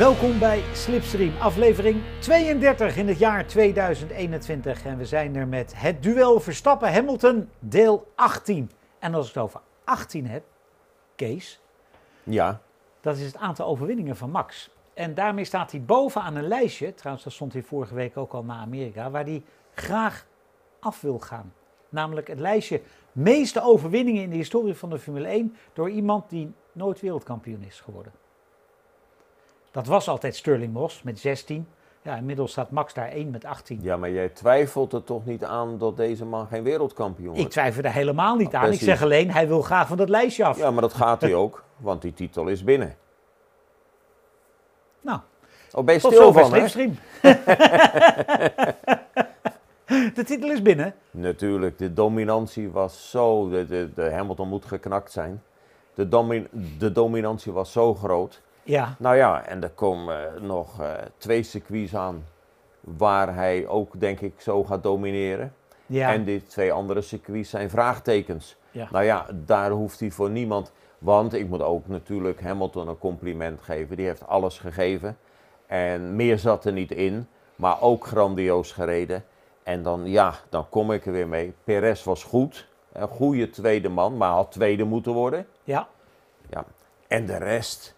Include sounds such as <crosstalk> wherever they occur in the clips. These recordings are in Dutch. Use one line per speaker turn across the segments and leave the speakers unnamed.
Welkom bij Slipstream, aflevering 32 in het jaar 2021. En we zijn er met het duel Verstappen-Hamilton, deel 18. En als ik het over 18 heb, Kees,
Ja,
dat is het aantal overwinningen van Max. En daarmee staat hij bovenaan een lijstje, trouwens dat stond hij vorige week ook al naar Amerika, waar hij graag af wil gaan. Namelijk het lijstje meeste overwinningen in de historie van de Formule 1 door iemand die nooit wereldkampioen is geworden. Dat was altijd Sterling Moss met 16. Ja, inmiddels staat Max daar 1 met 18.
ja, maar jij twijfelt er toch niet aan dat deze man geen wereldkampioen
Ik
wordt?
twijfel er helemaal niet aan. Ik zeg alleen, hij wil graag van dat lijstje af.
Ja, maar dat gaat hij ook, <laughs> want die titel is binnen.
Nou,
Oh, ben je
tot
stil
zover
van, hè? <laughs>
De titel is binnen.
Natuurlijk, de dominantie was zo, de, de, de Hamilton moet geknakt zijn. De, domi de dominantie was zo groot.
Ja,
Nou ja, en er komen eh, nog eh, twee circuits aan waar hij ook, denk ik, zo gaat domineren.
ja.
En die twee andere circuits zijn vraagtekens.
Ja.
Nou ja, daar hoeft hij voor niemand. Want ik moet ook natuurlijk Hamilton een compliment geven. Die heeft alles gegeven. En meer zat er niet in. Maar ook grandioos gereden. En dan, ja, dan kom ik er weer mee. Perez was goed. Een goede tweede man, maar had tweede moeten worden.
ja.
Ja. En de rest,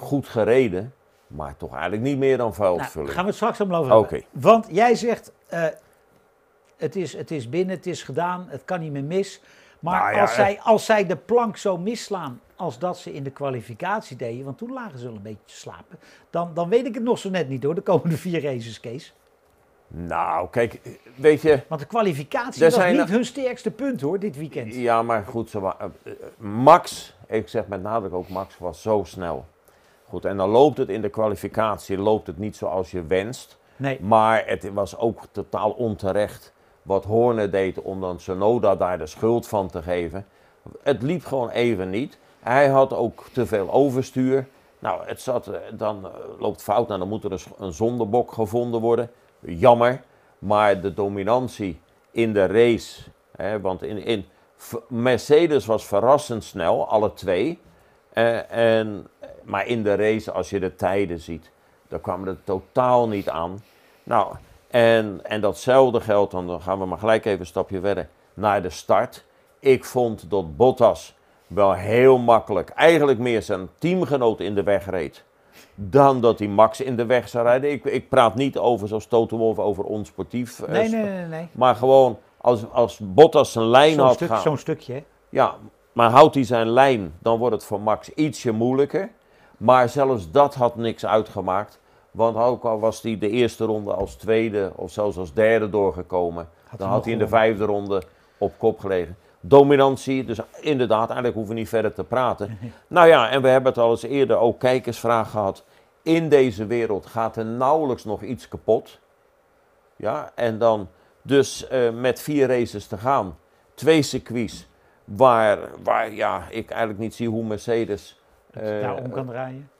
goed gereden. Maar toch eigenlijk niet meer dan
Nou,
vuilvulling.
gaan we het straks allemaal over. Want jij zegt, eh, het, is, het is binnen, het is gedaan, het kan niet meer mis. Maar
Nou ja,
als,
eh.
zij, als zij de plank zo misslaan als dat ze in de kwalificatie deden, want toen lagen ze wel een beetje te slapen, dan, dan weet ik het nog zo net niet hoor, de komende <laughs> vier races, Kees.
Nou, kijk, weet je.
Want de kwalificatie was niet hun sterkste punt hoor, dit weekend.
Ja, maar goed, ze eh, Max, ik zeg met nadruk ook, Max was zo snel. Goed, en dan loopt het in de kwalificatie loopt het niet zoals je wenst.
Nee,
Maar het was ook totaal onterecht wat Horner deed om dan Sonoda daar de schuld van te geven. Het liep gewoon even niet. Hij had ook te veel overstuur. Nou, het zat, eh, dan eh, loopt fout. Nou, dan moet er een, zondebok gevonden worden. Jammer. Maar de dominantie in de race. Hè, want in, in, Mercedes was verrassend snel, alle twee. Eh, en, maar in de race, als je de tijden ziet, dan kwam het totaal niet aan. Nou, en, en datzelfde geldt, dan dan gaan we maar gelijk even een stapje verder, naar de start. Ik vond dat Bottas wel heel makkelijk, eigenlijk meer zijn teamgenoot in de weg reed, dan dat hij Max in de weg zou rijden. Ik, ik praat niet over, zoals Toto over onsportief. eh,
nee, nee, nee. nee.
Maar gewoon, als, als Bottas zijn lijn
Zo'n
had
stuk, zo'n stukje hè.
Ja, maar houdt hij zijn lijn, dan wordt het voor Max ietsje moeilijker. Maar zelfs dat had niks uitgemaakt. Want ook al was hij de eerste ronde als tweede of zelfs als derde doorgekomen, dan had hij in de vijfde ronde op kop gelegen. Dominantie, dus inderdaad, eigenlijk hoeven we niet verder te praten. <laughs> nou ja, en we hebben het al eens eerder ook kijkersvraag gehad. In deze wereld gaat er nauwelijks nog iets kapot. Ja, en dan dus eh, met vier races te gaan, twee circuits, waar, waar ja, ik eigenlijk niet zie hoe Mercedes
Dat je
eh,
daar om kan draaien.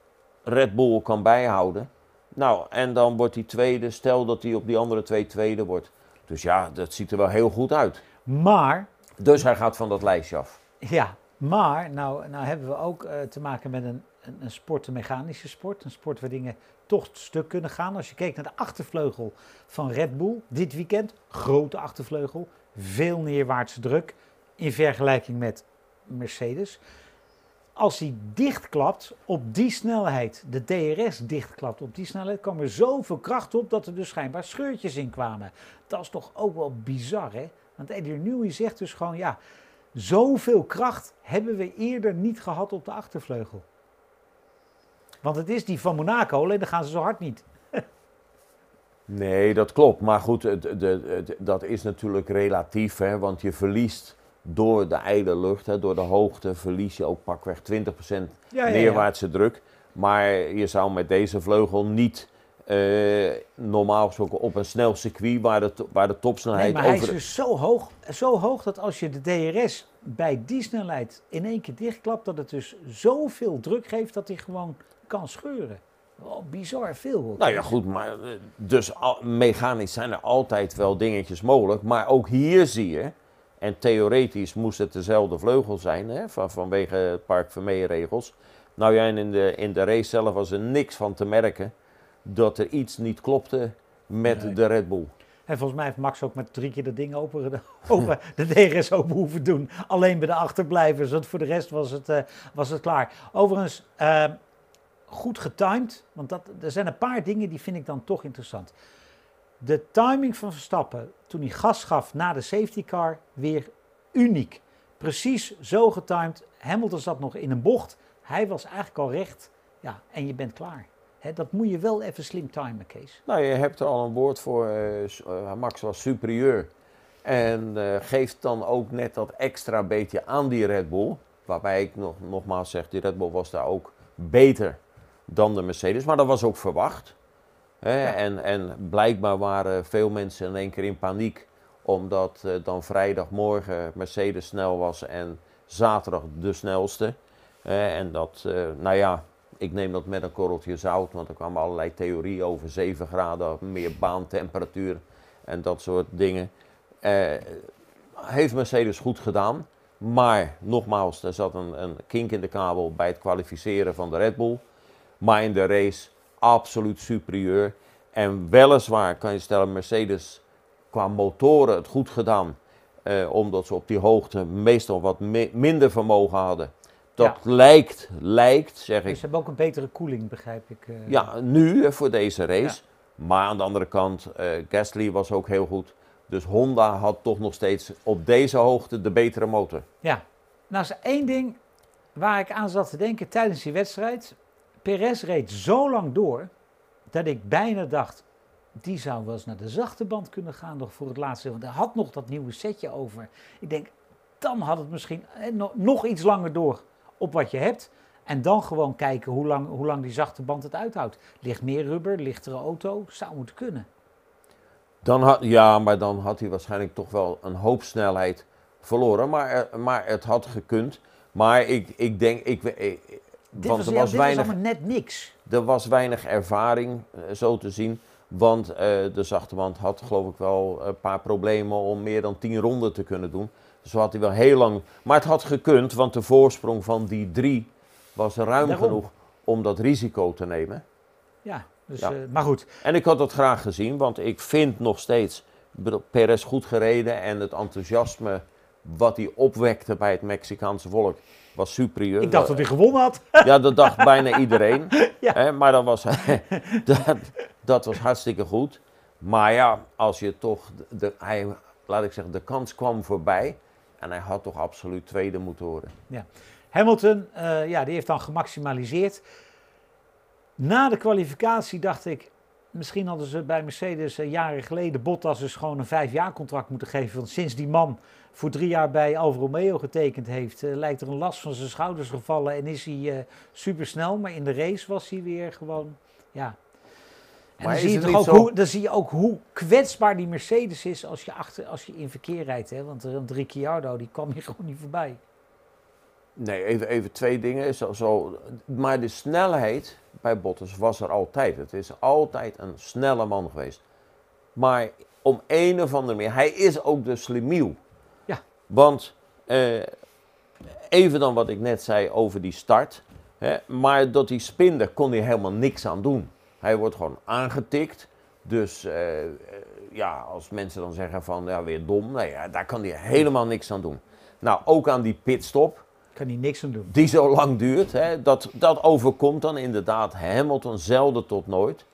Red Bull kan bijhouden. Nou, en dan wordt hij tweede, stel dat hij op die andere twee tweede wordt. Dus ja, dat ziet er wel heel goed uit.
Maar
Dus hij gaat van dat lijstje af.
Ja, maar nou, nou hebben we ook eh, te maken met een, een, een sport, een mechanische sport. Een sport waar dingen toch stuk kunnen gaan. Als je kijkt naar de achtervleugel van Red Bull dit weekend, grote achtervleugel, veel neerwaartse druk in vergelijking met Mercedes. Als hij dichtklapt op die snelheid, de DRS dichtklapt op die snelheid, kwam er zoveel kracht op dat er dus schijnbaar scheurtjes in kwamen. Dat is toch ook wel bizar, hè? Want Eddie Newey zegt dus gewoon, ja, Zoveel kracht hebben we eerder niet gehad op de achtervleugel. Want het is die van Monaco, alleen dan gaan ze zo hard niet.
Nee, dat klopt. Maar goed, dat is natuurlijk relatief. Hè, want je verliest door de ijle lucht, hè, door de hoogte, verlies je ook pakweg 20%
Ja, ja, ja.
neerwaartse druk. Maar je zou met deze vleugel niet eh, normaal gesproken op een snel circuit waar de, waar de
Nee,
topsnelheid
maar hij is
de-
dus zo hoog, zo hoog dat als je de DRS bij die snelheid in één keer dichtklapt, dat het dus zoveel druk geeft dat hij gewoon kan scheuren. Oh, bizar veel. hoor.
Nou ja, goed, maar eh, dus al- mechanisch zijn er altijd wel dingetjes mogelijk. Maar ook hier zie je, en theoretisch moest het dezelfde vleugel zijn, hè, van, vanwege Park Vermeer regels. Nou ja, en in de, in de race zelf was er niks van te merken dat er iets niet klopte met
Nee.
de Red Bull.
En volgens mij heeft Max ook met drie keer dat ding open, <laughs> open de DRS open hoeven doen. Alleen bij de achterblijvers, want voor de rest was het, eh, was het klaar. Overigens, eh, goed getimed, want dat, er zijn een paar dingen die vind ik dan toch interessant. De timing van Verstappen toen hij gas gaf na de safety car, weer uniek. Precies zo getimed. Hamilton zat nog in een bocht. Hij was eigenlijk al recht. Ja, en je bent klaar. Dat moet je wel even slim timen, Kees.
Nou, je hebt er al een woord voor. eh, eh, Max was superieur. En eh, geeft dan ook net dat extra beetje aan die Red Bull. Waarbij ik nog, nogmaals zeg, die Red Bull was daar ook beter dan de Mercedes. Maar dat was ook verwacht. Hè?
Ja.
En, en blijkbaar waren veel mensen in één keer in paniek. Omdat eh, dan vrijdagmorgen Mercedes snel was en zaterdag de snelste. En dat, eh, nou ja, ik neem dat met een korreltje zout, want er kwamen allerlei theorieën over 7 graden, meer baantemperatuur en dat soort dingen. Eh, heeft Mercedes goed gedaan, maar nogmaals, er zat een, een kink in de kabel bij het kwalificeren van de Red Bull. Maar in de race absoluut superieur. En weliswaar kan je stellen, Mercedes qua motoren het goed gedaan. eh, omdat ze op die hoogte meestal wat mi- minder vermogen hadden. Dat lijkt, lijkt, zeg
Dus
ik,
ze hebben ook een betere koeling, begrijp ik. eh.
ja, nu eh, voor deze race. Maar aan de andere kant, eh Gasly was ook heel goed. Dus Honda had toch nog steeds op deze hoogte de betere motor.
Ja, nou is één ding waar ik aan zat te denken tijdens die wedstrijd. Perez reed zo lang door dat ik bijna dacht, die zou wel eens naar de zachte band kunnen gaan nog voor het laatste. Want hij had nog dat nieuwe setje over. Ik denk, dan had het misschien eh, no- nog iets langer door op wat je hebt. En dan gewoon kijken hoe lang, hoe lang die zachte band het uithoudt. Ligt meer rubber, lichtere auto, zou moeten kunnen.
Dan had, ja, maar dan had hij waarschijnlijk toch wel een hoop snelheid verloren. Maar, eh, maar het had gekund. Maar ik, ik denk, ik-
Dit
want
was,
er weinig,
net niks.
er was weinig ervaring, eh, zo te zien. Want eh, de zachte band had geloof ik wel een paar problemen om meer dan 10 ronden te kunnen doen. Dus had hij wel heel lang. Maar het had gekund, want de voorsprong van die drie was ruim
Daarom.
genoeg om dat risico te nemen.
Ja, dus,
Ja.
eh, maar goed.
En ik had dat graag gezien, want ik vind nog steeds Perez goed gereden en het enthousiasme wat hij opwekte bij het Mexicaanse volk was superieur.
Ik dacht dat hij gewonnen had. <laughs>
Ja, dat dacht bijna iedereen. <laughs>
Ja.
Hè, maar dat was, <laughs> dat, dat was hartstikke goed. Maar ja, als je toch, de, hij, laat ik zeggen, de kans kwam voorbij. En hij had toch absoluut tweede moeten worden.
Hamilton, eh, ja, die heeft dan gemaximaliseerd. Na de kwalificatie dacht ik, misschien hadden ze bij Mercedes eh, jaren geleden Bottas dus gewoon een vijf jaar contract moeten geven. Want sinds die man voor drie jaar bij Alfa Romeo getekend heeft, eh, lijkt er een last van zijn schouders gevallen en is hij eh supersnel. Maar in de race was hij weer gewoon, ja. En dan, zie je ook
zo-
hoe, dan zie je ook hoe kwetsbaar die Mercedes is als je, achter, als je in verkeer rijdt. Hè? Want een Ricciardo, die kwam hier <laughs> gewoon niet voorbij.
Nee, even, even twee dingen. Zo, zo, maar de snelheid bij Bottas was er altijd. Het is altijd een snelle man geweest. Maar om een of andere manier, hij is ook de slimiel. Want eh, even dan wat ik net zei over die start. Hè, maar dat die spin, daar kon hij helemaal niks aan doen. Hij wordt gewoon aangetikt. Dus eh, eh, ja, als mensen dan zeggen van ja, weer dom. Nou ja, daar kan hij helemaal niks aan doen. Nou, ook aan die pitstop
Kan hij niks aan doen.
die zo lang duurt. Hè, dat, dat overkomt dan inderdaad Hamilton zelden tot nooit.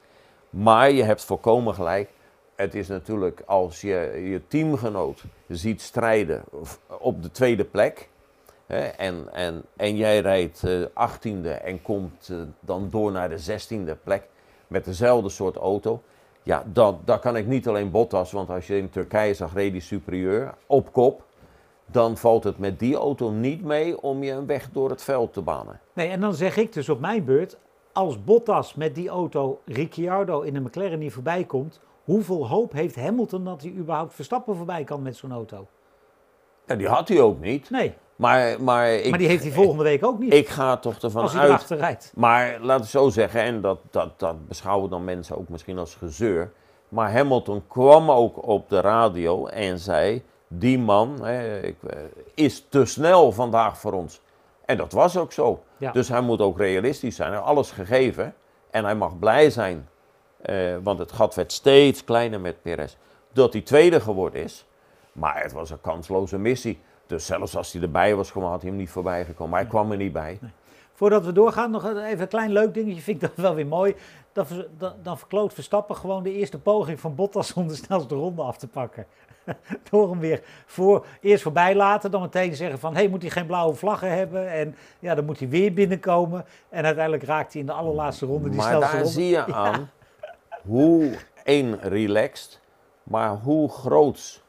Maar je hebt volkomen gelijk. Het is natuurlijk als je je teamgenoot ziet strijden op de tweede plek. Hè, en, en, en jij rijdt eh, 18e en komt eh, dan door naar de 16e plek met dezelfde soort auto. Ja, dat, kan ik niet alleen Bottas, want als je in Turkije zag, reed hij superieur op kop. Dan valt het met die auto niet mee om je een weg door het veld te banen.
Nee, en dan zeg ik dus op mijn beurt, als Bottas met die auto Ricciardo in de McLaren niet voorbij komt, hoeveel hoop heeft Hamilton dat hij überhaupt Verstappen voorbij kan met zo'n auto?
Ja, die had hij ook niet.
Nee,
Maar, maar, ik,
maar die heeft hij volgende week ook niet,
ik ga toch ervan
als hij
uit
rijdt.
Maar laten we zo zeggen, en dat, dat, dat beschouwen dan mensen ook misschien als gezeur. Maar Hamilton kwam ook op de radio en zei: Die man hè, ik, eh, is te snel vandaag voor ons. En dat was ook zo.
Ja.
Dus hij moet ook realistisch zijn. Hij heeft alles gegeven. En hij mag blij zijn. Eh, want het gat werd steeds kleiner met Perez. Dat hij tweede geworden is. Maar het was een kansloze missie. Dus zelfs als hij erbij was gekomen, had hij hem niet voorbij gekomen. Maar hij kwam er niet bij.
Voordat we doorgaan, nog even een klein leuk dingetje. Vind ik dat wel weer mooi. Dan, dan, dan verkloot Verstappen gewoon de eerste poging van Bottas om de snelste ronde af te pakken. <laughs> Door hem weer voor, eerst voorbij laten, dan meteen zeggen van... hé, hey, moet hij geen blauwe vlaggen hebben? En ja, dan moet hij weer binnenkomen. En uiteindelijk raakt hij in de allerlaatste ronde die
maar
snelste
daar
ronde.
zie je <laughs> aan hoe één relaxed, maar hoe groot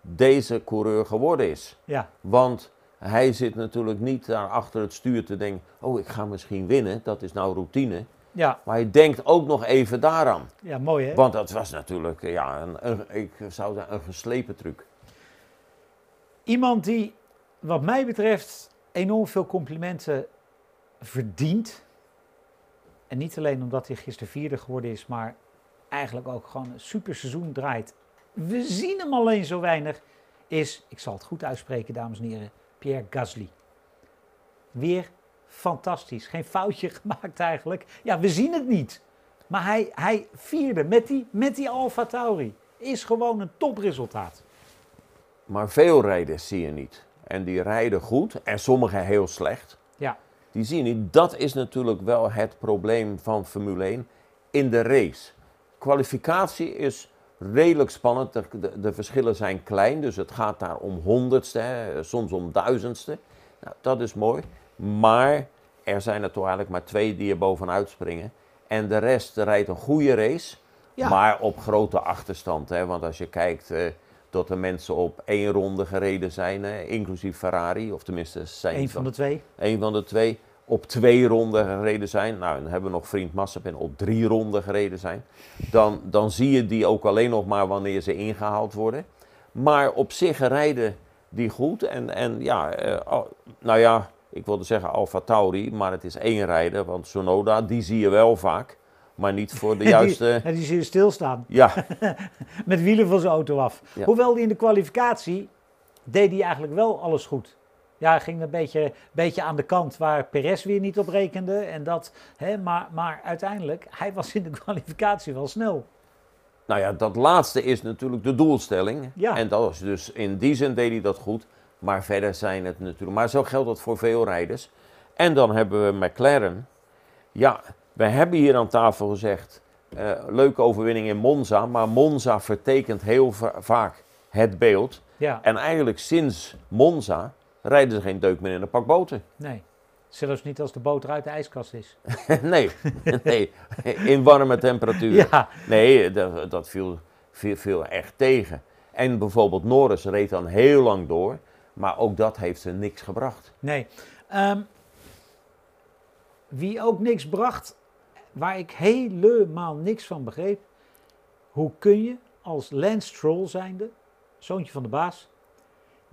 deze coureur geworden is.
Ja,
Want hij zit natuurlijk niet daar achter het stuur te denken: oh, ik ga misschien winnen. Dat is nou routine.
ja,
Maar hij denkt ook nog even daaraan.
ja, mooi hè?
Want dat was natuurlijk, eh, ja, een, een- ik zou zeggen, een geslepen truc.
Iemand die, wat mij betreft, enorm veel complimenten verdient. En niet alleen omdat hij gisteren vierde geworden is, maar eigenlijk ook gewoon een super seizoen draait. We zien hem alleen zo weinig. Is, ik zal het goed uitspreken, dames en heren, Pierre Gasly. Weer fantastisch. Geen foutje <laughs> gemaakt eigenlijk. Ja, we zien het niet. Maar hij, hij vierde met die, met die Alfa Tauri. Is gewoon een topresultaat.
Maar veel rijders zie je niet. En die rijden goed en sommigen heel slecht.
Ja,
Die zie je niet. Dat is natuurlijk wel het probleem van Formule 1 in de race. Kwalificatie is redelijk spannend. De, de, de verschillen zijn klein, dus het gaat daar om honderdste, hè, soms om duizendste. Nou, dat is mooi. Maar er zijn er toch eigenlijk maar twee die er bovenuit springen. En de rest rijdt een goede race,
Ja.
maar op grote achterstand. Hè. Want als je kijkt eh, dat de mensen op één ronde gereden zijn, hè, inclusief Ferrari, of tenminste zijn
een van de twee.
een van de twee op twee ronden gereden zijn. Nou, dan hebben we nog vriend Massapen op drie ronden gereden zijn. Dan, dan zie je die ook alleen nog maar wanneer ze ingehaald worden. Maar op zich rijden die goed. En, en ja, eh, nou ja, ik wilde zeggen Alfa Tauri, maar het is één rijder. Want Sonoda, die zie je wel vaak. Maar niet voor de <laughs> juiste...
Die, die zie je stilstaan.
Ja, <laughs>
met wielen van zijn auto af.
Ja.
Hoewel die in de kwalificatie deed hij eigenlijk wel alles goed. Ja, ging een beetje, beetje aan de kant waar Perez weer niet op rekende. En dat, hè, maar, maar uiteindelijk, hij was in de <laughs> kwalificatie wel snel.
Nou ja, dat laatste is natuurlijk de doelstelling.
Ja.
En dat was dus in die zin deed hij dat goed. Maar verder zijn het natuurlijk. Maar zo geldt dat voor veel rijders. En dan hebben we McLaren. Ja, we hebben hier aan tafel gezegd. eh, leuke overwinning in Monza. Maar Monza vertekent heel va- vaak het beeld.
Ja,
En eigenlijk sinds Monza rijden ze geen deuk meer in een pak boten. <laughs>
nee. Zelfs niet als de boot uit de ijskast is.
nee, <laughs> nee, in warme temperatuur.
Ja,
Nee, dat, dat viel, viel, viel echt tegen. En bijvoorbeeld Norris reed dan heel lang door, maar ook dat heeft ze niks gebracht.
nee. Ehm, wie ook niks bracht, waar ik helemaal niks van begreep. Hoe kun je als Lance Stroll zijnde, zoontje van de baas,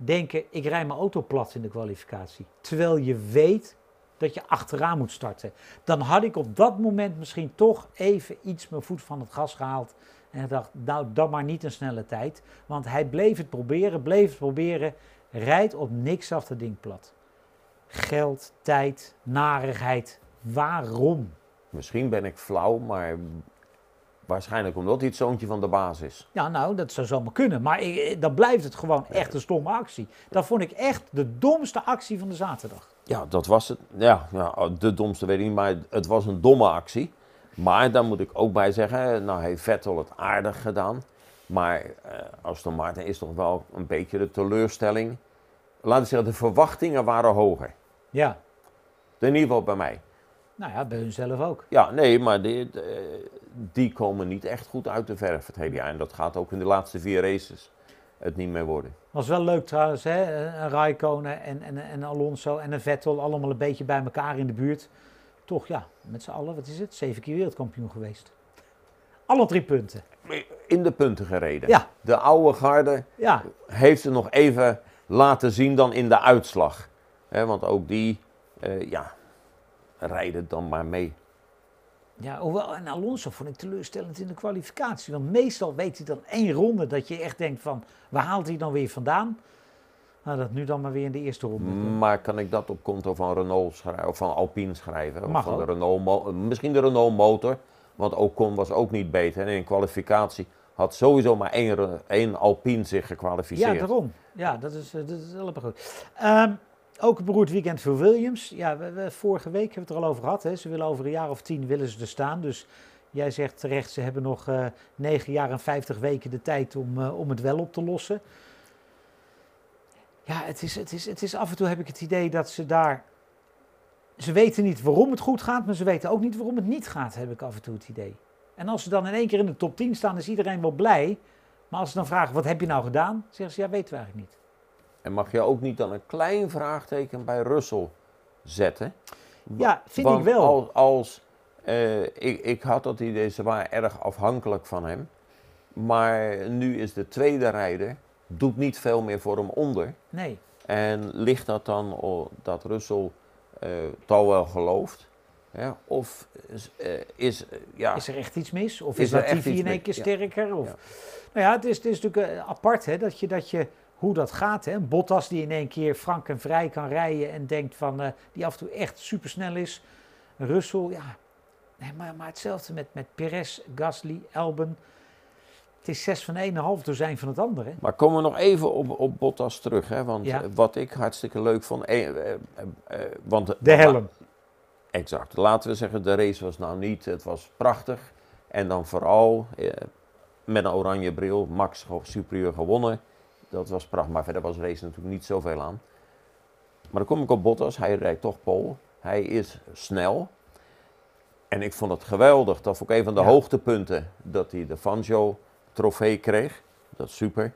denken ik rij mijn auto plat in de kwalificatie. Terwijl je weet dat je achteraan moet starten. Dan had ik op dat moment misschien toch even iets mijn voet van het gas gehaald. En dacht, nou dan maar niet een snelle tijd. Want hij bleef het proberen, bleef het proberen. Rijdt op niks af dat ding plat. Geld, tijd, narigheid. Waarom?
Misschien ben ik flauw, maar waarschijnlijk omdat hij het zoontje van de baas is.
Ja, nou, dat zou zomaar kunnen. Maar ik, dan blijft het gewoon echt een stomme actie. Dat vond ik echt de domste actie van de zaterdag.
Ja, dat was het. Ja, ja, de domste weet ik niet, maar het was een domme actie. Maar daar moet ik ook bij zeggen, nou heeft Vettel het aardig gedaan. Maar eh, Aston Martin is toch wel een beetje de teleurstelling. Laten we zeggen, de verwachtingen waren hoger.
Ja,
In ieder geval bij mij.
nou ja, bij hunzelf ook.
Ja, nee, maar de- die komen niet echt goed uit de verf het hele jaar. En dat gaat ook in de laatste vier races het niet meer worden.
Was wel leuk trouwens, hè? Een Raikkonen en, en, en Alonso en een Vettel allemaal een beetje bij elkaar in de buurt. Toch ja, met z'n allen, wat is het? Zeven keer wereldkampioen geweest. Alle drie punten.
In de punten gereden.
Ja,
De oude garde
ja,
heeft het nog even laten zien dan in de uitslag. Want ook die, eh, ja, rijden dan maar mee.
Ja. Hoewel, en Alonso vond ik teleurstellend in de kwalificatie. Want meestal weet hij dan één ronde dat je echt denkt van, waar haalt hij dan weer vandaan? Nou, dat nu dan maar weer in de eerste ronde.
Maar kan ik dat op konto van Renault schrijven, of van Alpine schrijven? Of
Mag
van de. Renault misschien de Renault motor, want Ocon was ook niet beter. En in kwalificatie had sowieso maar één, één Alpine zich
Ja,
gekwalificeerd.
daarom. Ja, dat is, eh, dat is helemaal goed. Ehm, ook een beroerd weekend voor Williams. Ja, we, vorige week hebben we het er al over gehad. Hè. Ze willen over een jaar of tien willen ze er staan. Dus jij zegt terecht, ze hebben nog eh 9 jaar en 50 weken de tijd om, eh, om het wel op te lossen. Ja, het is, het, is, het is af en toe heb ik het idee dat ze daar... Ze weten niet waarom het goed gaat, maar ze weten ook niet waarom het niet gaat, heb ik af en toe het idee. En als ze dan in één keer in de top 10 staan, is iedereen wel blij. Maar als ze dan vragen, wat heb je nou gedaan? Zeggen ze, ja, weten we eigenlijk niet.
En mag je ook niet dan een klein vraagteken bij Russell zetten?
Ja, vind
Want
ik wel.
Als, als, eh, ik, ik had dat idee, ze waren erg afhankelijk van hem. Maar nu is de tweede rijder, doet niet veel meer voor hem onder.
Nee.
En ligt dat dan dat Russell eh het al wel gelooft? Ja, of is, eh, is, eh, ja,
Is er echt iets mis? Of
Is
is, Latifi in één keer
Ja.
sterker? Of... Nou ja, het is, het is natuurlijk eh, apart hè, dat, je, dat je hoe dat gaat. Hè. Een Bottas die in één keer frank en vrij kan rijden en denkt van, eh, die af en toe echt supersnel is. Russell, ja. Nee, maar, maar hetzelfde met, met Perez, Gasly, Albon. Het is zes van één, een half dozijn van het andere.
Maar komen we nog even op, op Bottas terug. Hè? Want
Ja.
eh, wat ik hartstikke leuk vond. eh, eh, want,
De helm.
Exact. Laten we zeggen, de race was nou niet. Het was prachtig. En dan vooral eh, met een oranje bril. Max superieur gewonnen. Dat was prachtig. Maar verder was race natuurlijk niet zoveel aan. Maar dan kom ik op Bottas. Hij rijdt toch pole. Hij is snel. En ik vond het geweldig. Dat ik een van de
Ja.
hoogtepunten. Dat hij de Fangio trofee kreeg. Dat is super.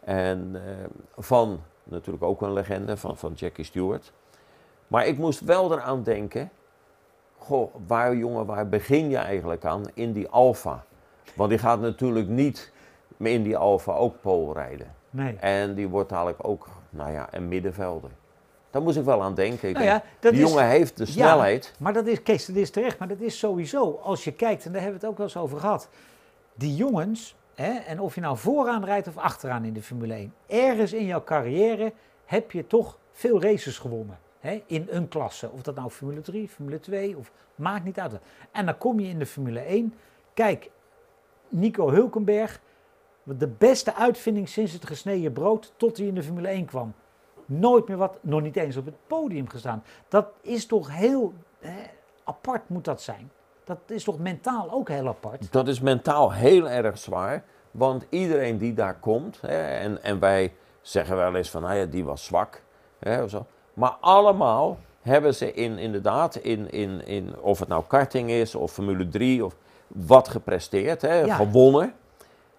En eh, van natuurlijk ook een legende van, van Jackie Stewart. Maar ik moest wel eraan denken. Goh, waar jongen, waar begin je eigenlijk aan? In die Alfa. Want die gaat natuurlijk niet in die Alfa ook pole rijden.
Nee.
En die wordt dadelijk ook, nou ja, een middenvelder. Daar moest ik wel aan denken.
Nou ja,
die
is,
jongen heeft de snelheid.
Maar dat is, Kees, dat is terecht. Maar dat is sowieso, als je kijkt, en daar hebben we het ook wel eens over gehad. Die jongens, hè, en of je nou vooraan rijdt of achteraan in de Formule 1. Ergens in jouw carrière heb je toch veel races gewonnen. Hè, in een klasse. Of dat nou Formule 3, Formule 2, of maakt niet uit. En dan kom je in de Formule 1. Kijk, Nico Hulkenberg. De beste uitvinding sinds het gesneden brood tot hij in de Formule 1 kwam. Nooit meer wat, nog niet eens op het podium gestaan. Dat is toch heel hè, apart moet dat zijn. Dat is toch mentaal ook heel apart.
Dat is mentaal heel erg zwaar. Want iedereen die daar komt, hè, en, en wij zeggen wel eens van, nou ja, die was zwak. Hè, of zo. Maar allemaal hebben ze in, inderdaad, in, in, in, of het nou karting is of Formule 3, of wat gepresteerd, hè,
Ja.
gewonnen.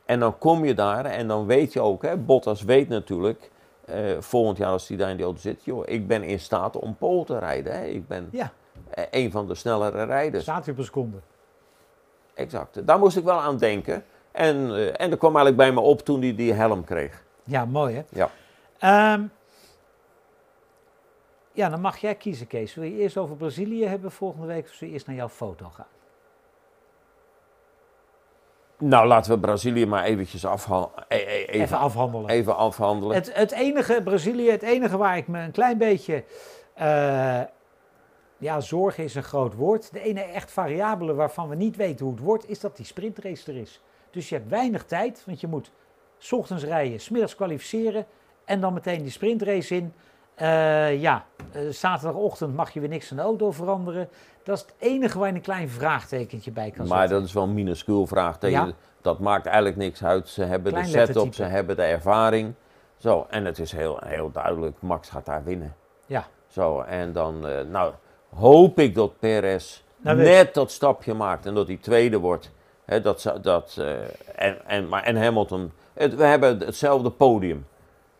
En dan kom je daar en dan weet je ook, hè, Bottas weet natuurlijk, eh, volgend jaar als hij daar in die auto zit, joh, ik ben in staat om pole te rijden. Hè. Ik ben
Ja,
eh, een van de snellere rijders.
staat hij op een seconde.
Exact. Daar moest ik wel aan denken. En, eh, en dat kwam eigenlijk bij me op toen hij die helm kreeg.
Ja, mooi hè.
Ja.
Ehm, ja, dan mag jij kiezen Kees. Wil je eerst over Brazilië hebben volgende week of zul je eerst naar jouw foto gaan?
Nou, laten we Brazilië maar eventjes afha- e- e- even,
Even afhandelen.
even afhandelen.
Het, het enige, Brazilië, het enige waar ik me een klein beetje. eh, ja, zorgen is een groot woord. De ene echt variabele waarvan we niet weten hoe het wordt, is dat die sprintrace er is. Dus je hebt weinig tijd, want je moet 's ochtends rijden, 's middags kwalificeren en dan meteen die sprintrace in. Eh, ja, eh, zaterdagochtend mag je weer niks aan de auto veranderen. Dat is het enige waar je een klein vraagtekentje bij kan
maar
zetten.
dat is wel een minuscuul vraagteken.
Ja.
Dat maakt eigenlijk niks uit. Ze hebben
Klein
de setup, ze hebben de ervaring. Zo, en het is heel, heel duidelijk, Max gaat daar winnen.
Ja.
Zo, en dan, eh, nou, hoop ik dat Perez
Nou,
net dat stapje maakt en dat hij tweede wordt. Dat, dat, en, en, maar, en Hamilton, het, we hebben hetzelfde podium.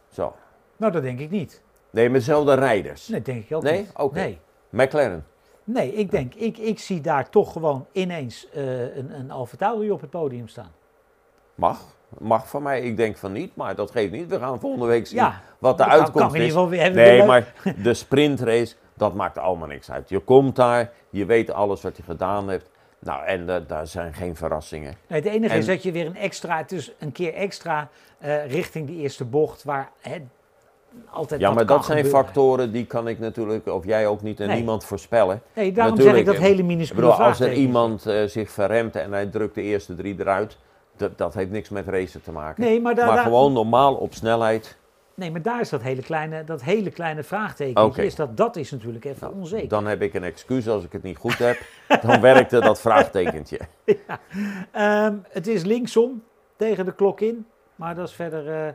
Zo.
Nou, dat denk ik niet.
Nee, met dezelfde rijders.
Nee, denk ik ook
Nee?
niet. Nee.
McLaren.
Nee, ik denk, ik, ik zie daar toch gewoon ineens eh, een, een Alfa Tauri op het podium staan.
Mag. Mag van mij. Ik denk van niet, maar dat geeft niet. We gaan volgende week zien
Ja,
wat de uitkomst
kan in
is.
ieder geval weer
Nee, maar <laughs> de sprintrace, dat maakt allemaal niks uit. Je komt daar, je weet alles wat je gedaan hebt. Nou, en daar zijn geen verrassingen.
Nee, het enige
En-
is dat je weer een extra, is een keer extra eh, richting die eerste bocht, waar hè, altijd
Ja, maar dat zijn
gebeuren.
factoren die kan ik natuurlijk, of jij ook niet en
Nee.
niemand voorspellen.
Nee, daarom
Natuurlijk,
zeg ik dat hele minuscule
bedoel, als er iemand eh, zich verremt en hij drukt de eerste drie eruit, dat, dat heeft niks met racen te maken.
Nee, maar, daar,
maar
daar-
gewoon normaal op snelheid,
nee, maar daar is dat hele kleine, dat hele kleine vraagteken.
Oké.
Is dat, dat is natuurlijk even onzeker.
dan heb ik een excuus als ik het niet goed heb. dan werkte dat vraagtekentje. <laughs>
Ehm, het is linksom tegen de klok in, maar dat is verder. eh,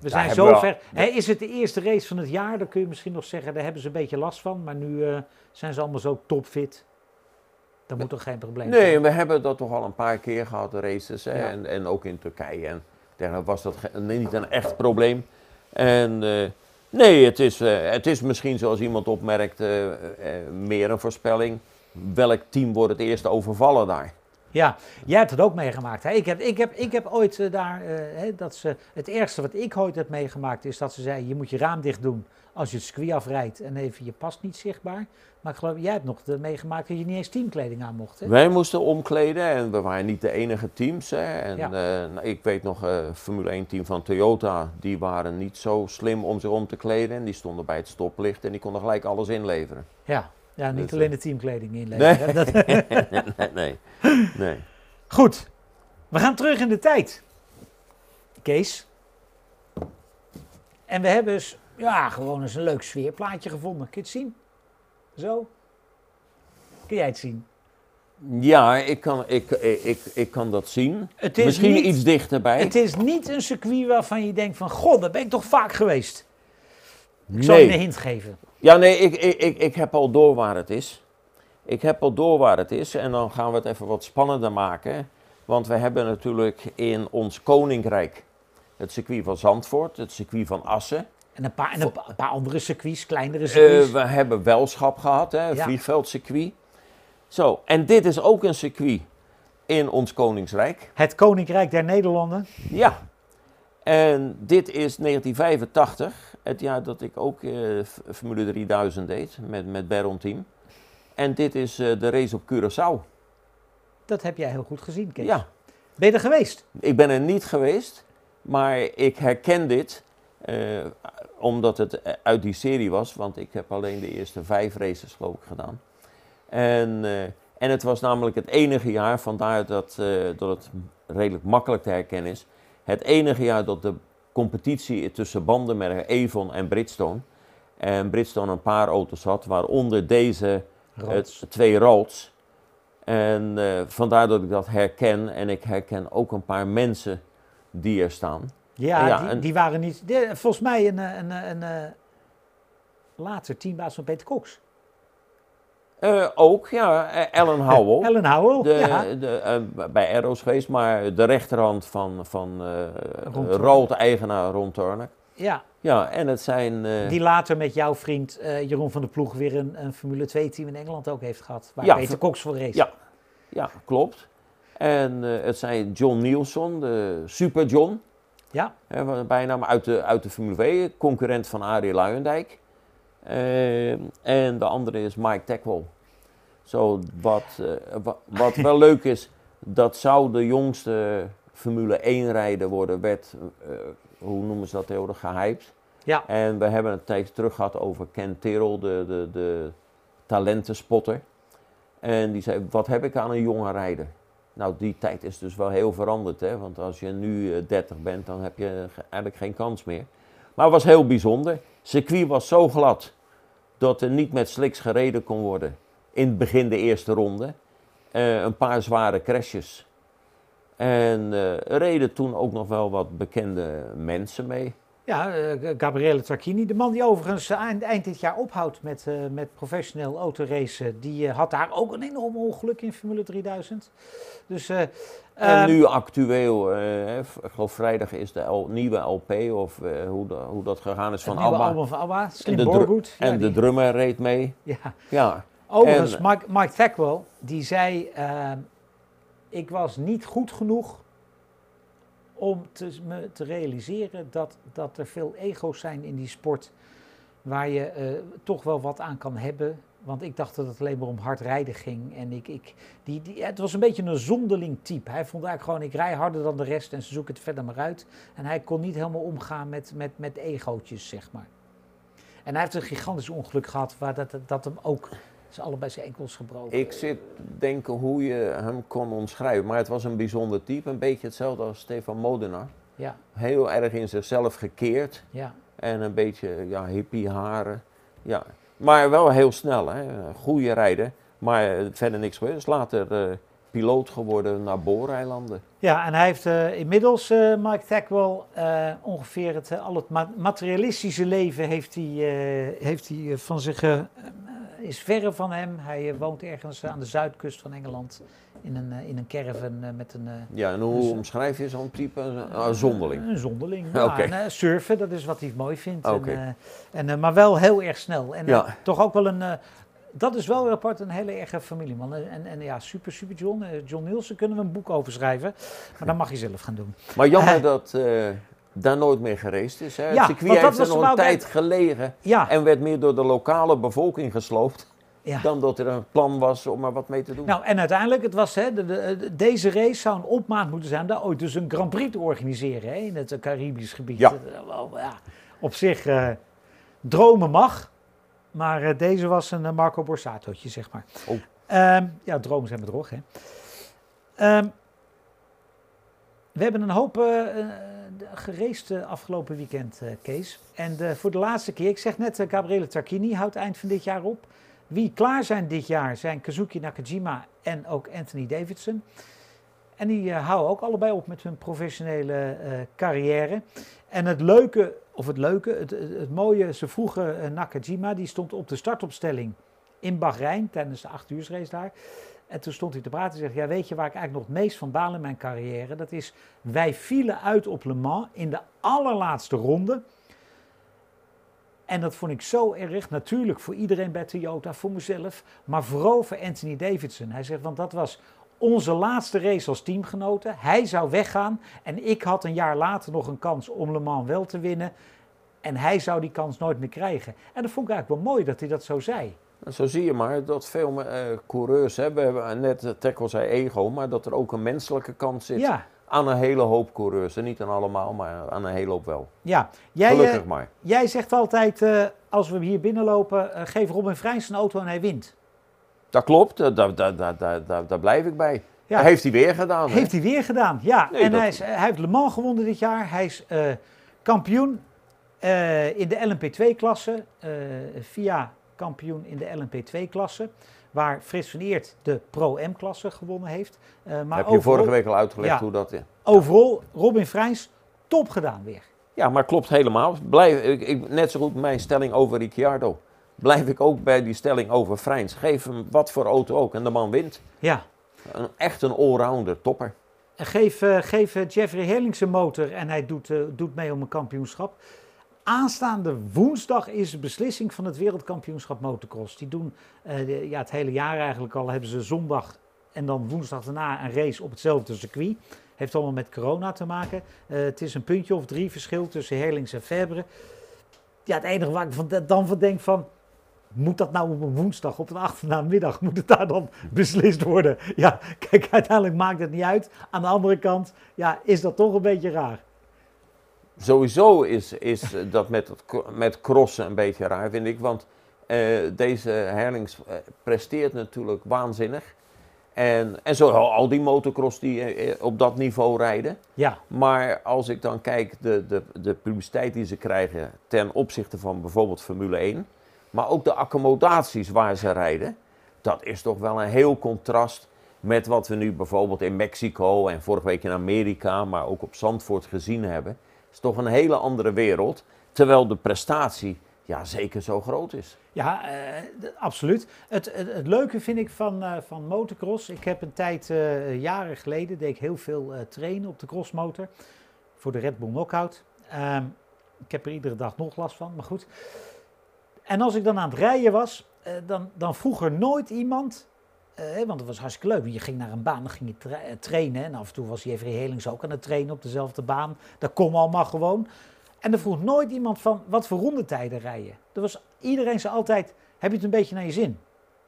we zijn zover. Hè, is het de eerste race van het jaar? Dan kun je misschien nog zeggen, daar hebben ze een beetje last van. Maar nu eh, zijn ze allemaal zo topfit. Dat moet toch geen probleem
Nee,
zijn?
we hebben dat toch al een paar keer gehad, de races.
Ja.
En, en ook in Turkije. En dergelijke was dat niet een echt probleem. En eh, nee, het is, eh, het is misschien zoals iemand opmerkt, meer een voorspelling. Welk team wordt het eerst overvallen daar?
Ja, jij hebt het ook meegemaakt. Hè? Ik, heb, ik, heb, ik heb ooit eh, daar, eh, hè, dat ze, het ergste wat ik ooit heb meegemaakt is dat ze zeiden, je moet je raam dicht doen als je het circuit afrijdt en even je pas niet zichtbaar. Maar ik geloof, jij hebt nog meegemaakt dat je niet eens teamkleding aan mocht. Hè?
Wij moesten omkleden en we waren niet de enige teams. Hè. En,
Ja.
eh, nou, ik weet nog, eh Formule 1 team van Toyota, die waren niet zo slim om zich om te kleden. En die stonden bij het stoplicht en die konden gelijk alles inleveren.
Ja, ja niet
Dus,
alleen
eh,
de teamkleding inleveren. Dat-
nee, <laughs> nee, nee.
Goed, we gaan terug in de tijd. Kees. En we hebben dus, ja, gewoon eens een leuk sfeerplaatje gevonden. Kun je het zien? Zo. Kun jij het zien?
Ja, ik kan, ik, ik, ik, ik kan dat zien.
Het is
Misschien
niet-
iets dichterbij.
Het is niet een circuit waarvan je denkt van, god, daar ben ik toch vaak geweest. Ik zal je een
nee.
hint geven.
Ja, nee, ik, ik, ik, ik heb al door waar het is. Ik heb al door waar het is en dan gaan we het even wat spannender maken. Want we hebben natuurlijk in ons koninkrijk het circuit van Zandvoort, het circuit van Assen.
En een paar, en een, pa- een paar andere circuits, kleinere
Eh,
circuits.
we hebben Welschap gehad, hè,
Ja.
vliegveldcircuit. Zo, en dit is ook een circuit in ons koningsrijk.
het Koninkrijk der Nederlanden.
Ja. En dit is 1985, het jaar dat ik ook eh, Formule 3000 deed met, met Baron Team. En dit is eh, de race op Curaçao.
Dat heb jij heel goed gezien, Kees.
Ja,
Ben je er geweest?
ik ben er niet geweest, maar ik herken dit eh, omdat het uit die serie was, want ik heb alleen de eerste vijf races geloof ik gedaan. En, en het was namelijk het enige jaar, vandaar dat, dat het redelijk makkelijk te herkennen is, het enige jaar dat de competitie tussen bandenmerken Avon en Bridgestone, en Bridgestone een paar auto's had, waaronder deze het, twee roads. En eh, vandaar dat ik dat herken. En ik herken ook een paar mensen die er staan.
Ja,
Ja,
die,
en-
die waren niet. volgens mij een, eh, een, een, een, later teambaas van Peter Cox.
Eh, ook, ja, eh, Ellen Howell.
Ellen Howell.
De,
ja.
de, eh, bij Arrows geweest, maar de rechterhand van, van eh
Turner.
rood-eigenaar Ron Turner.
ja,
Ja, en het zijn... eh,
die later met jouw vriend eh, Jeroen van der Ploeg weer een, een Formule 2 team in Engeland ook heeft gehad. Waar
Ja,
Peter Cox voor race.
Ja. Ja, klopt. En eh, het zijn John Nielsen, de Super John.
Ja.
Hè, bijnaam uit de, uit de Formule V, concurrent van Arie Luijendijk. Eh, en de andere is Mike Teckwell. Zo, wat, eh, wa- wat wel <laughs> leuk is, dat zou de jongste Formule 1 rijder worden, werd, eh, hoe noemen ze dat tegenwoordig, gehyped.
Ja.
En we hebben het een tijdje terug gehad over Ken Terrell, de, de, de talentenspotter. En die zei, wat heb ik aan een jonge rijder? Nou, die tijd is dus wel heel veranderd, hè? want als je nu eh, 30 bent, dan heb je ge- eigenlijk geen kans meer. Maar het was heel bijzonder. Circuit was zo glad dat er niet met slicks gereden kon worden. In het begin de eerste ronde. Eh, een paar zware crashes. En er reden toen ook nog wel wat bekende mensen mee.
Ja, eh, Gabriele Tarquini, de man die overigens eind, eind dit jaar ophoudt met, eh, met professioneel autoracen, die eh, had daar ook een enorm ongeluk in Formule 3000. Dus, eh,
En
ehm,
nu actueel, eh, ik geloof vrijdag is de L- nieuwe LP of eh, hoe, hoe dat gegaan is van ABBA.
album van ABBA, Slim
de
Borgood. Ja,
en de drummer reed mee.
ja.
Ja,
Overigens,
En-
Mike, Mike Thakwell, die zei, ehm, ik was niet goed genoeg om te, me te realiseren dat, dat er veel ego's zijn in die sport waar je eh, toch wel wat aan kan hebben. Want ik dacht dat het alleen maar om hard rijden ging. En ik, ik, die, die, het was een beetje een zonderling type. Hij vond eigenlijk gewoon, ik rij harder dan de rest en ze zoeken het verder maar uit. En hij kon niet helemaal omgaan met, met, met egootjes, zeg maar. En hij heeft een gigantisch ongeluk gehad waar dat, dat hem ook ze allebei zijn enkels gebroken.
Ik zit denken hoe je hem kon omschrijven. Maar het was een bijzonder type. Een beetje hetzelfde als Stefan Modena.
Ja,
Heel erg in zichzelf gekeerd.
ja.
En een beetje ja, hippie haren. Ja. Maar wel heel snel. Hè. Goede rijder. Maar eh, verder niks gebeurd. Is later eh, piloot geworden naar Booreilanden.
Ja, en hij heeft eh, inmiddels, eh, Mike Tackwell, eh, ongeveer het, al het ma- materialistische leven heeft hij, eh, heeft hij van zich, is verre van hem. Hij eh, woont ergens aan de zuidkust van Engeland in een, eh, in een caravan eh, met een... eh,
Ja, en hoe
Dus-
omschrijf je zo'n type? Ah, zonderling.
Een zonderling. Ja, <laughs>
Oké.
en, eh, surfen, dat is wat hij mooi vindt. En, eh, en, eh, maar wel heel erg snel. En eh,
Ja.
toch ook wel een... eh, dat is wel weer apart, een hele erge familieman. En, en, en ja, super, super John. Eh, John Nielsen kunnen we een boek over schrijven. Maar dat mag je zelf gaan doen.
Maar jammer
Eh.
dat eh, daar nooit meer gereisd is. Hè. Het circuit heeft er nog een tijd
net-
gelegen.
Ja,
En werd meer door de lokale bevolking gesloopt.
ja.
Dan dat er een plan was om er wat mee te doen.
Nou, en uiteindelijk, het was, hè, de, de- de- deze race zou een opmaat moeten zijn daar ooit dus een Grand Prix te organiseren hè, in het Caribisch gebied.
Ja.
Eh, op zich, eh, dromen mag, maar eh, deze was een Marco Borsatootje, zeg maar.
Oh.
Ehm, ja, dromen zijn bedrog, hè. Ehm, we hebben een hoop geraced afgelopen weekend, eh, Kees. En eh, voor de laatste keer, ik zeg net, eh, Gabriele Tarquini houdt eind van dit jaar op. Wie klaar zijn dit jaar zijn Kazuki Nakajima en ook Anthony Davidson. En die houden ook allebei op met hun professionele carrière. En het leuke, of het leuke, het, het, mooie, ze vroegen Nakajima, die stond op de startopstelling in Bahrein tijdens de 8 uur race daar. En toen stond hij te praten en zegt, ja weet je waar ik eigenlijk nog het meest van baal in mijn carrière? Dat is, wij vielen uit op Le Mans in de allerlaatste ronde. En dat vond ik zo erg, natuurlijk voor iedereen bij Toyota, voor mezelf, maar vooral voor Anthony Davidson. Hij zegt, want dat was onze laatste race als teamgenoten. Hij zou weggaan en ik had een jaar later nog een kans om Le Mans wel te winnen. En hij zou die kans nooit meer krijgen. En dat vond ik eigenlijk wel mooi dat hij dat zo zei.
Zo zie je maar dat veel eh, coureurs hebben, hebben net uh, Tackle zei ego, maar dat er ook een menselijke kant zit
Ja,
aan een hele hoop coureurs. En niet aan allemaal, maar aan een hele hoop wel.
ja. Jij,
Gelukkig
eh,
maar.
jij zegt altijd, eh, als we hier binnenlopen, eh, geef Robin Vrijns een auto en hij wint.
Dat klopt, eh, daar, daar, daar, daar, blijf ik bij.
Ja.
Dat heeft hij weer gedaan. hè?
Heeft hij weer gedaan, ja.
Nee,
en
dat-
hij, is, hij heeft Le Mans gewonnen dit jaar. Hij is eh, kampioen eh, in de LMP2-klasse. eh via kampioen in de LMP2-klasse. Waar Frits van Eert de Pro-M-klasse gewonnen heeft. Eh, maar
heb je
overal,
vorige week al uitgelegd
Ja.
hoe dat is.
overal Robin Vrijns top gedaan weer.
Ja, maar klopt helemaal. Blijf, ik, ik, net zo goed mijn stelling over Ricciardo. Blijf ik ook bij die stelling over Freins. Geef hem wat voor auto ook en de man wint.
Ja.
Een, echt een allrounder, topper.
Geef, eh, geef eh, Jeffrey Herlings zijn motor en hij doet, doet mee om een kampioenschap. Aanstaande woensdag is de beslissing van het wereldkampioenschap motocross. Die doen eh, ja, het hele jaar eigenlijk al. Hebben ze zondag en dan woensdag daarna een race op hetzelfde circuit. Heeft allemaal met corona te maken. Eh, het is een puntje of drie verschil tussen Herlings en Fabre. Ja, het enige waar ik van, dan van denk van... Moet dat nou op een woensdag, op een achtermiddag, moet het daar dan beslist worden? Ja, kijk, uiteindelijk maakt het niet uit. Aan de andere kant, ja, is dat toch een beetje raar.
Sowieso is, is dat met, het, met crossen een beetje raar, vind ik. Want eh, deze Herlings eh, presteert natuurlijk waanzinnig. En, en zo al die motocross die eh, op dat niveau rijden.
Ja,
Maar als ik dan kijk de, de, de publiciteit die ze krijgen ten opzichte van bijvoorbeeld Formule 1, maar ook de accommodaties waar ze rijden, dat is toch wel een heel contrast met wat we nu bijvoorbeeld in Mexico en vorige week in Amerika, maar ook op Zandvoort gezien hebben. Is toch een hele andere wereld, terwijl de prestatie ja, zeker zo groot is.
ja eh, absoluut. Het, het, leuke vind ik van, eh, van motocross. Ik heb een tijd, eh, jaren geleden, deed ik heel veel trainen op de crossmotor. Voor de Red Bull Knockout. Ehm, ik heb er iedere dag nog last van, maar goed. En als ik dan aan het rijden was, dan, dan vroeg er nooit iemand... eh, want het was hartstikke leuk. Je ging naar een baan, dan ging je tra- eh, trainen. En af en toe was Jeffrey Helings ook aan het trainen op dezelfde baan. Dat kon allemaal gewoon. En er vroeg nooit iemand van, wat voor rondetijden rijden? Er was, iedereen zei altijd, heb je het een beetje naar je zin?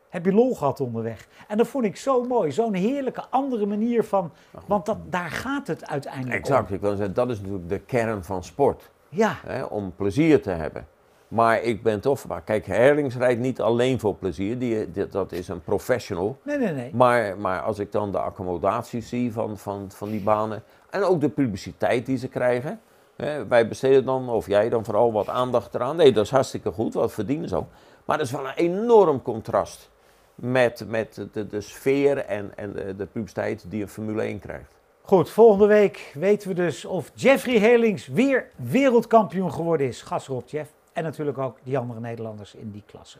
Heb je lol gehad onderweg? En dat vond ik zo mooi. Zo'n heerlijke andere manier van... Want dat, daar gaat het uiteindelijk
Exact,
om.
ik wil zeggen, dat is natuurlijk de kern van sport.
Ja,
Hè, om plezier te hebben. Maar ik ben toch maar Kijk, Herlings rijdt niet alleen voor plezier. Die, die- dat is een professional.
Nee, nee, nee.
Maar, maar als ik dan de accommodaties zie van, van, van die banen. En ook de publiciteit die ze krijgen. Hè, wij besteden dan, of jij dan vooral wat aandacht eraan. Nee, dat is hartstikke goed. Wat verdienen ze ook. Maar dat is wel een enorm contrast. Met, met de, de sfeer en, en de, de publiciteit die een Formule 1 krijgt.
Goed, volgende week weten we dus of Jeffrey Herlings weer wereldkampioen geworden is. Gas erop, Jeff. En natuurlijk ook die andere Nederlanders in die klasse.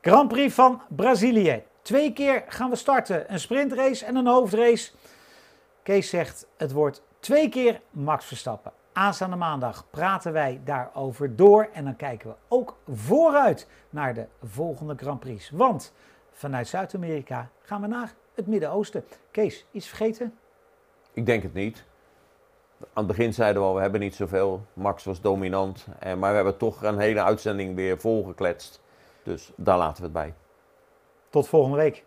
Grand Prix van Brazilië. Twee keer gaan we starten. Een sprintrace en een hoofdrace. Kees zegt het wordt twee keer Max Verstappen. Aanstaande maandag praten wij daarover door. En dan kijken we ook vooruit naar de volgende Grand Prix. Want vanuit Zuid-Amerika gaan we naar het Midden-Oosten. Kees, iets vergeten?
Ik denk het niet aan het begin zeiden we al, we hebben niet zoveel. Max was dominant, en, maar we hebben toch een hele uitzending weer volgekletst. Dus daar laten we het bij.
Tot volgende week.